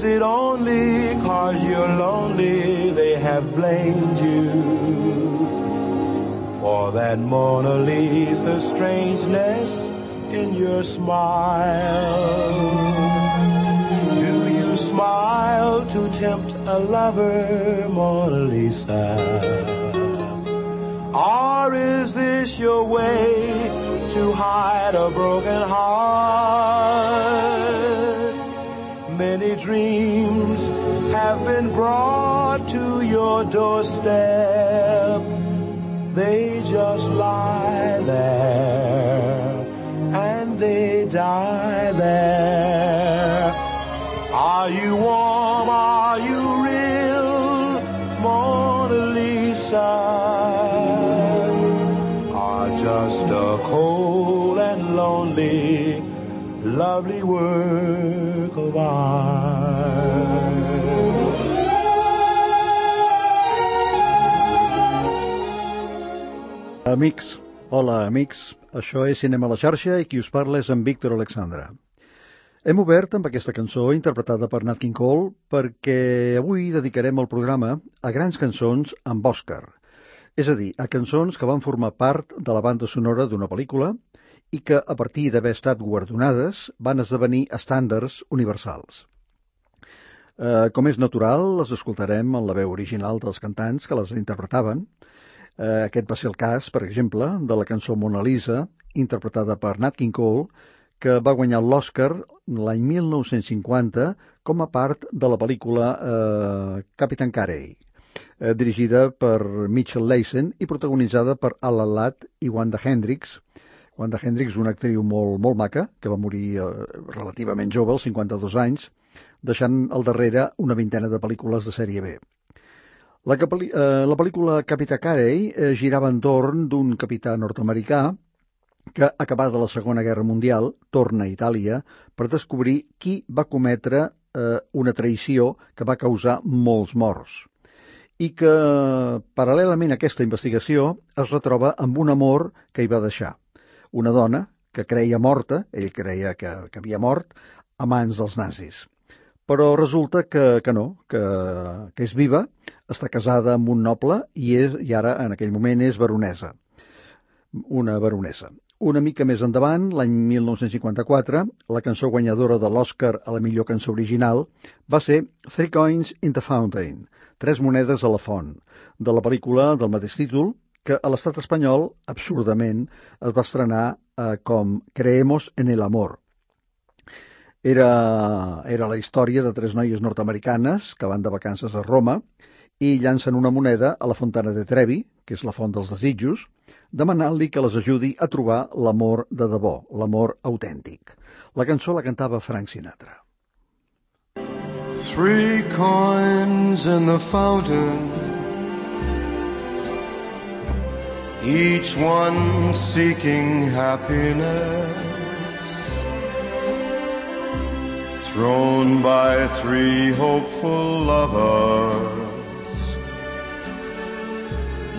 Is it only cause you're lonely they have blamed you for that Mona Lisa strangeness in your smile? Do you smile to tempt a lover, Mona Lisa? Or is this your way to hide a broken heart? Many dreams have been brought to your doorstep. They just lie there and they die there. Are you warm? Lovely work of art? Amics, hola amics, això és Cinema a la xarxa i qui us parla és en Víctor Alexandra. Hem obert amb aquesta cançó interpretada per Nat King Cole perquè avui dedicarem el programa a grans cançons amb Òscar, és a dir, a cançons que van formar part de la banda sonora d'una pel·lícula i que, a partir d'haver estat guardonades, van esdevenir estàndards universals. Eh, com és natural, les escoltarem en la veu original dels cantants que les interpretaven, Eh, aquest va ser el cas, per exemple, de la cançó Mona Lisa, interpretada per Nat King Cole, que va guanyar l'Oscar l'any 1950 com a part de la pel·lícula eh, Captain Carey, eh, dirigida per Mitchell Leisen i protagonitzada per Alan Ladd i Wanda Hendricks. Wanda Hendricks, una actriu molt, molt maca, que va morir eh, relativament jove, als 52 anys, deixant al darrere una vintena de pel·lícules de sèrie B. La, eh, la pel·lícula Capità Carey eh, girava entorn d'un capità nord-americà que, acabada la Segona Guerra Mundial, torna a Itàlia per descobrir qui va cometre eh, una traïció que va causar molts morts i que, paral·lelament a aquesta investigació, es retroba amb un amor que hi va deixar. Una dona que creia morta, ell creia que, que havia mort, a mans dels nazis. Però resulta que, que no, que, que és viva, està casada amb un noble i, és, i ara, en aquell moment, és baronesa. Una baronesa. Una mica més endavant, l'any 1954, la cançó guanyadora de l'Oscar a la millor cançó original va ser Three Coins in the Fountain, Tres monedes a la font, de la pel·lícula del mateix títol, que a l'estat espanyol, absurdament, es va estrenar eh, com Creemos en el amor. Era, era la història de tres noies nord-americanes que van de vacances a Roma i llancen una moneda a la fontana de Trevi, que és la font dels desitjos, demanant-li que les ajudi a trobar l'amor de debò, l'amor autèntic. La cançó la cantava Frank Sinatra. Three coins in the fountain, each one seeking happiness, thrown by three hopeful lovers.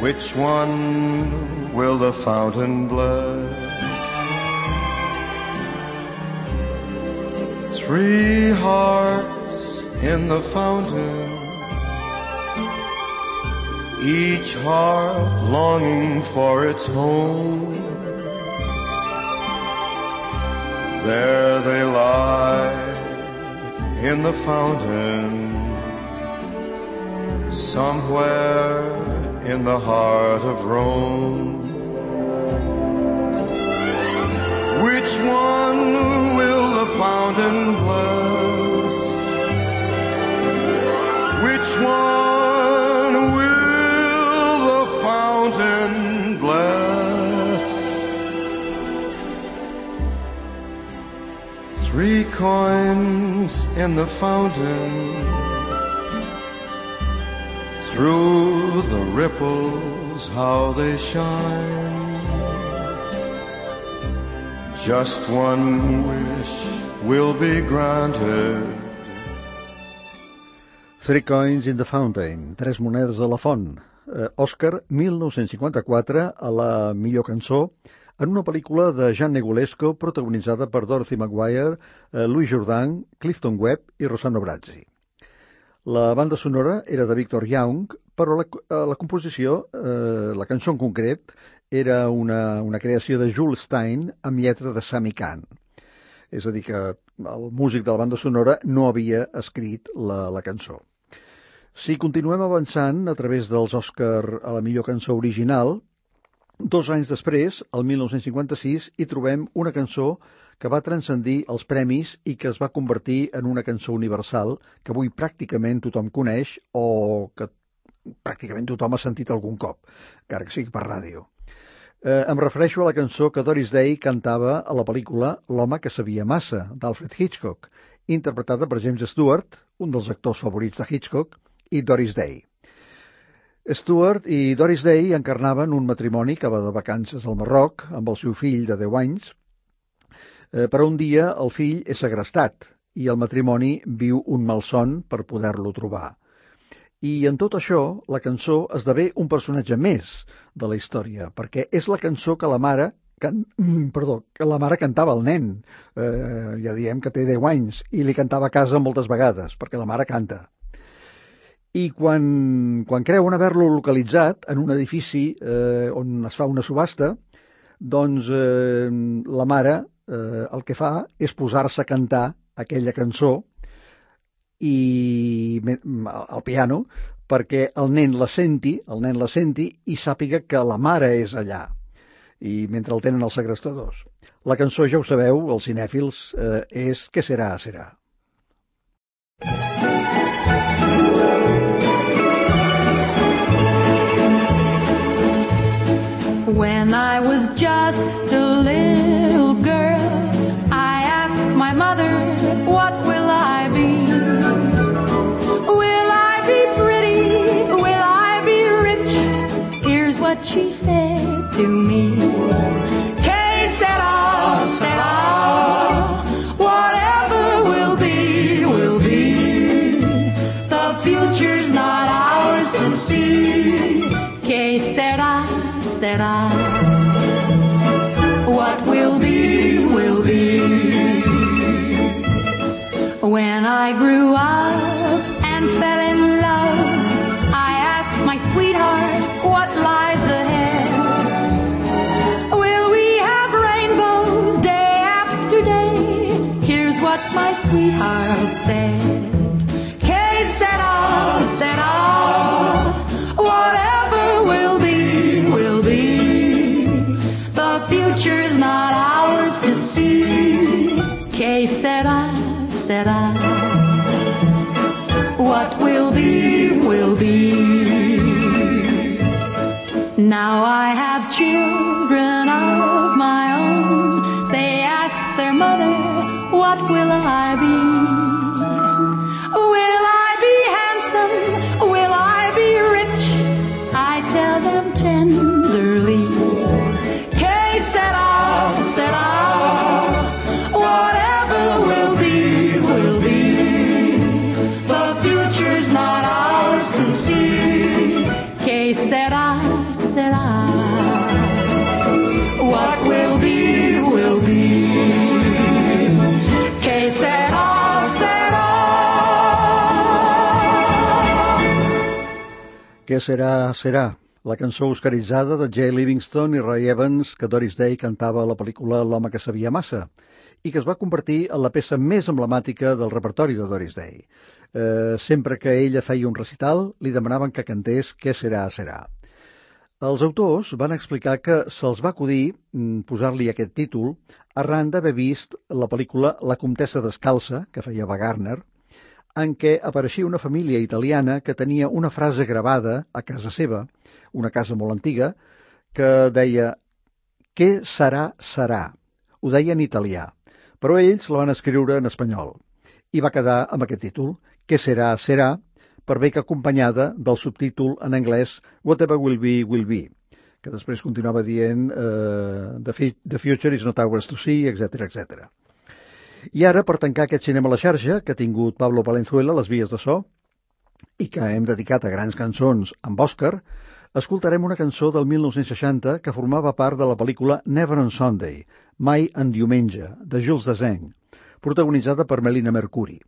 Which one will the fountain bless? Three hearts in the fountain, each heart longing for its home. There they lie in the fountain, somewhere in the heart of Rome. Which one will the fountain bless? Three coins in the fountain. Through the ripples how they shine. Just one wish will be granted. Three Coins in the Fountain, Tres monedes a la font. Eh, Òscar, 1954, a la millor cançó, en una pel·lícula de Jean Negulesco protagonitzada per Dorothy Maguire, eh, Louis Jourdan, Clifton Webb i Rossano Brazzi. La banda sonora era de Victor Young, però la, eh, la composició, eh, la cançó en concret, era una, una creació de Jules Stein amb lletra de Sami Khan. És a dir, que el músic de la banda sonora no havia escrit la, la cançó. Si continuem avançant a través dels Òscar a la millor cançó original, dos anys després, el 1956, hi trobem una cançó que va transcendir els premis i que es va convertir en una cançó universal que avui pràcticament tothom coneix o que pràcticament tothom ha sentit algun cop, encara que sigui per ràdio. Eh, em refereixo a la cançó que Doris Day cantava a la pel·lícula L'home que sabia massa, d'Alfred Hitchcock, interpretada per James Stewart, un dels actors favorits de Hitchcock, i Doris Day. Stewart i Doris Day encarnaven un matrimoni que va de vacances al Marroc amb el seu fill de 10 anys, eh, però un dia el fill és segrestat i el matrimoni viu un malson per poder-lo trobar. I en tot això, la cançó esdevé un personatge més de la història, perquè és la cançó que la mare can... perdó, que la mare cantava al nen. Eh, ja diem que té 10 anys i li cantava a casa moltes vegades, perquè la mare canta. I quan, quan creuen haver-lo localitzat en un edifici eh, on es fa una subhasta, doncs eh, la mare eh, el que fa és posar-se a cantar aquella cançó i al piano perquè el nen la senti, el nen la senti i sàpiga que la mare és allà i mentre el tenen els segrestadors. La cançó, ja ho sabeu, els cinèfils, eh, és Que serà, serà. When I was just a little girl, I asked my mother, What will I be? Will I be pretty? Will I be rich? Here's what she said to me. Whatever will be, will be. The future's not ours to see. Sera. What will be, will be. When I grew up and fell in love, I asked my sweetheart what lies ahead. Will we have rainbows day after day? Here's what my sweetheart said. Què serà, serà? La cançó oscaritzada de Jay Livingston i Ray Evans que Doris Day cantava a la pel·lícula L'home que sabia massa i que es va convertir en la peça més emblemàtica del repertori de Doris Day. Eh, sempre que ella feia un recital, li demanaven que cantés Què serà, serà. Els autors van explicar que se'ls va acudir mm, posar-li aquest títol arran d'haver vist la pel·lícula La comtessa descalça, que feia Wagner, en què apareixia una família italiana que tenia una frase gravada a casa seva, una casa molt antiga, que deia «Què serà, serà». Ho deia en italià, però ells la van escriure en espanyol i va quedar amb aquest títol, «Què serà, serà», per bé que acompanyada del subtítol en anglès Whatever will be, will be, que després continuava dient uh, the, the future is not ours to see, etc etc. I ara, per tancar aquest cinema a la xarxa, que ha tingut Pablo Valenzuela, les vies de so, i que hem dedicat a grans cançons amb Òscar, escoltarem una cançó del 1960 que formava part de la pel·lícula Never on Sunday, Mai en diumenge, de Jules Deseng, protagonitzada per Melina Mercuri.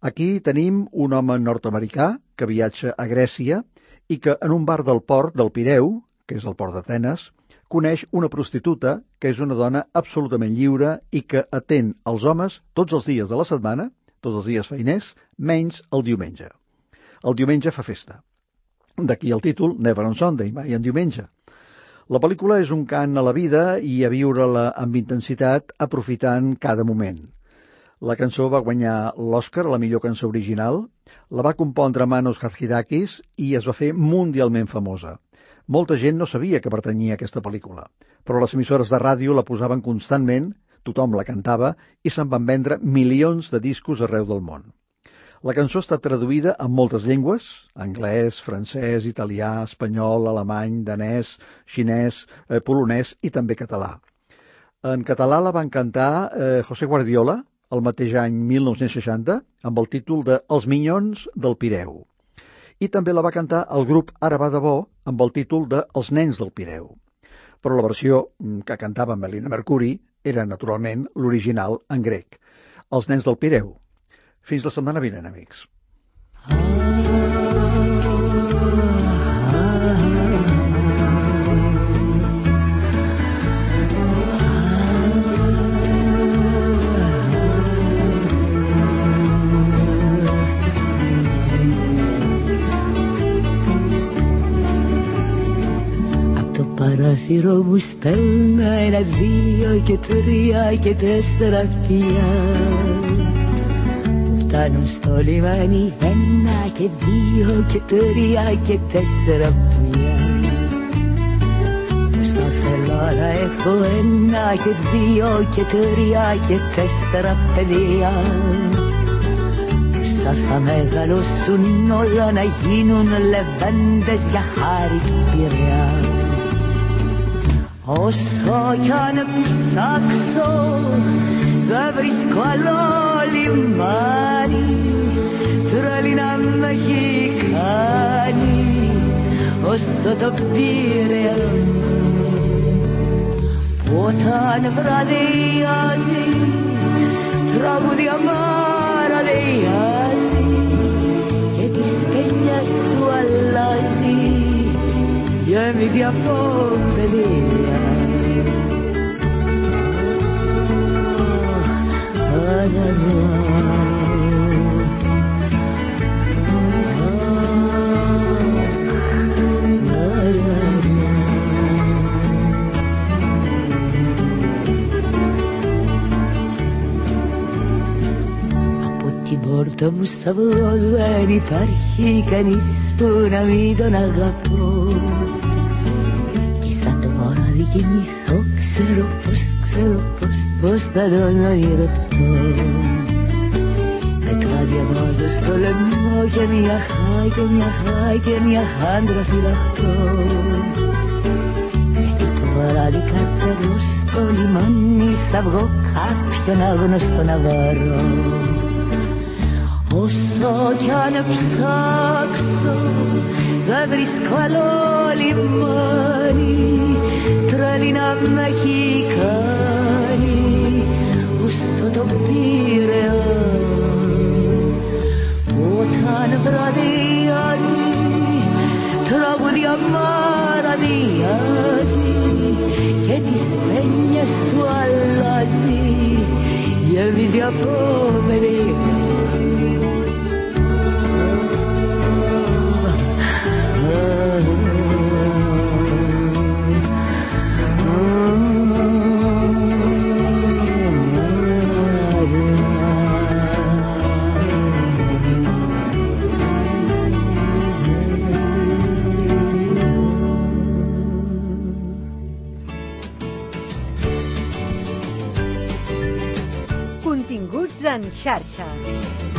Aquí tenim un home nord-americà que viatja a Grècia i que en un bar del port del Pireu, que és el port d'Atenes, coneix una prostituta que és una dona absolutament lliure i que atén els homes tots els dies de la setmana, tots els dies feiners, menys el diumenge. El diumenge fa festa. D'aquí el títol Never on Sunday, mai en diumenge. La pel·lícula és un cant a la vida i a viure-la amb intensitat aprofitant cada moment. La cançó va guanyar l'Oscar la millor cançó original, la va compondre Manos Hatzidakis i es va fer mundialment famosa. Molta gent no sabia que pertanyia a aquesta pel·lícula, però les emissores de ràdio la posaven constantment, tothom la cantava i se'n van vendre milions de discos arreu del món. La cançó està traduïda en moltes llengües, anglès, francès, italià, espanyol, alemany, danès, xinès, eh, polonès i també català. En català la van cantar eh, José Guardiola, el mateix any 1960 amb el títol de Els Minyons del Pireu. I també la va cantar el grup Ara va de bo amb el títol de Els Nens del Pireu. Però la versió mm, que cantava Melina Mercuri era, naturalment, l'original en grec. Els Nens del Pireu. Fins la setmana vinent, amics. Παράθυρο μου στέλνα ένα, δύο και τρία και τέσσερα φιλιά. Φτάνουν στο λιμάνι ένα και δύο και τρία και τέσσερα πουλιά Στο σελάρα έχω ένα και δύο και τρία και τέσσερα παιδιά. Σαν θα μεγαλώσουν όλα να γίνουν λεβέντες για χάρη πειραιά Όσο κι αν ψάξω δεν βρίσκω άλλο λιμάνι τρέλει να με έχει κάνει όσο το πήρε όταν βραδιάζει τραγούδια μαραδειάζει και τις πένιες του αλλάζει γέμιζε από παιδεία πόρτα μου σταυρός δεν υπάρχει κανείς που να μην τον αγαπώ. Και σαν το βράδυ κοιμηθώ ξέρω πως, ξέρω πως, πως θα τον ονειρευτώ μετά διαβάζω στο λαιμό και μια χάη και μια χάη και μια χάντρα φυλαχτώ γιατί το βράδυ κατεβώ στο λιμάνι σ' βγω κάποιον άγνωστο να βαρώ Όσο κι αν ψάξω θα βρίσκω άλλο λιμάνι τραλίνα μ' έχει κάνει. Xarxa.